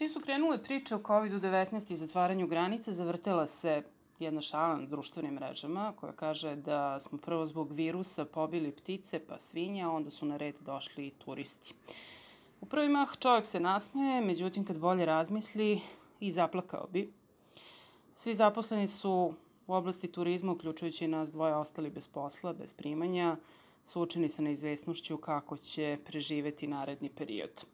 Čim su krenule priče o COVID-19 i zatvaranju granica, zavrtela se jedna šala na društvenim mrežama koja kaže da smo prvo zbog virusa pobili ptice pa svinja, onda su na red došli i turisti. U prvi mah čovjek se nasmeje, međutim kad bolje razmisli i zaplakao bi. Svi zaposleni su u oblasti turizma, uključujući nas dvoje, ostali bez posla, bez primanja, suočeni sa neizvesnošću kako će preživeti naredni period.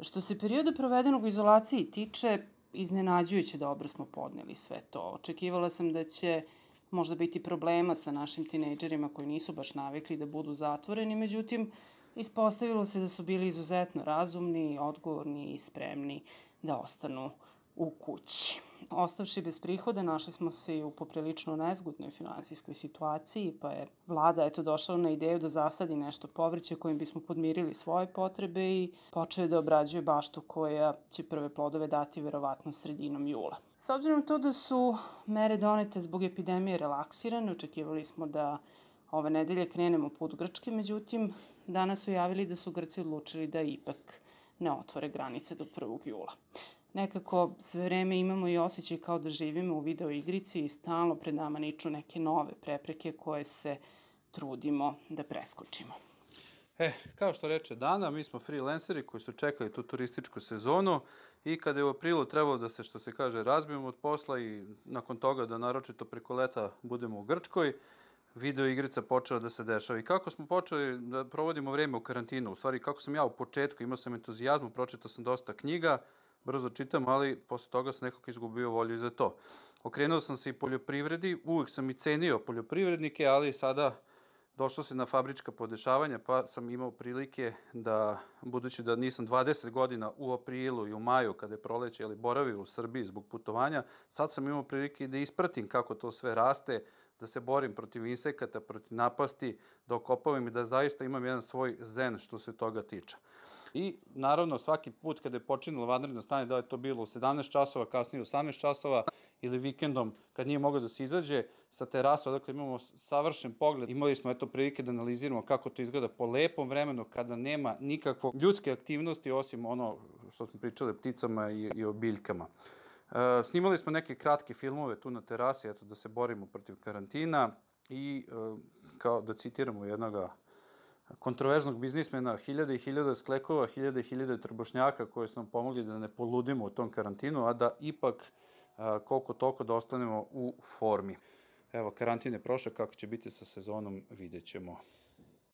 Što se perioda provedenog u izolaciji tiče, iznenađujuće dobro smo podneli sve to. Očekivala sam da će možda biti problema sa našim tinejdžerima koji nisu baš navikli da budu zatvoreni, međutim, ispostavilo se da su bili izuzetno razumni, odgovorni i spremni da ostanu u kući. Ostavši bez prihoda, našli smo se i u poprilično nezgodnoj finansijskoj situaciji, pa je vlada eto došla na ideju da zasadi nešto povrće kojim bismo podmirili svoje potrebe i počeo da obrađuje baštu koja će prve plodove dati verovatno sredinom jula. S obzirom to da su mere donete zbog epidemije relaksirane, očekivali smo da ove nedelje krenemo put Grčke, međutim, danas su javili da su Grci odlučili da ipak ne otvore granice do 1. jula nekako sve vreme imamo i osjećaj kao da živimo u video igrici i stalno pred nama niču neke nove prepreke koje se trudimo da preskočimo. E, kao što reče Dana, mi smo freelanceri koji su čekali tu turističku sezonu i kada je u aprilu trebalo da se, što se kaže, razbijemo od posla i nakon toga da naročito preko leta budemo u Grčkoj, video igrica počela da se dešava. I kako smo počeli da provodimo vreme u karantinu, u stvari kako sam ja u početku imao sam entuzijazmu, pročitao sam dosta knjiga, brzo čitam, ali posle toga sam nekako izgubio volju za to. Okrenuo sam se i poljoprivredi, uvek sam i cenio poljoprivrednike, ali sada došlo se na fabrička podešavanja, pa sam imao prilike da, budući da nisam 20 godina u aprilu i u maju, kada je proleće, ali boravio u Srbiji zbog putovanja, sad sam imao prilike da ispratim kako to sve raste, da se borim protiv insekata, protiv napasti, da okopavam i da zaista imam jedan svoj zen što se toga tiče. I naravno svaki put kada je počinilo vanredno stanje, da je to bilo u 17 časova, kasnije u 18 časova ili vikendom kad nije mogao da se izađe sa terasa, odakle imamo savršen pogled. Imali smo eto prilike da analiziramo kako to izgleda po lepom vremenu kada nema nikakvo ljudske aktivnosti osim ono što smo pričali o pticama i, i o biljkama. E, snimali smo neke kratke filmove tu na terasi, eto da se borimo protiv karantina i e, kao da citiramo jednoga kontroverznog biznismena, hiljade i hiljade sklekova, hiljade i hiljade trbošnjaka koje su nam pomogli da ne poludimo u tom karantinu, a da ipak koliko toliko da ostanemo u formi. Evo, karantin je prošao, kako će biti sa sezonom, vidjet ćemo.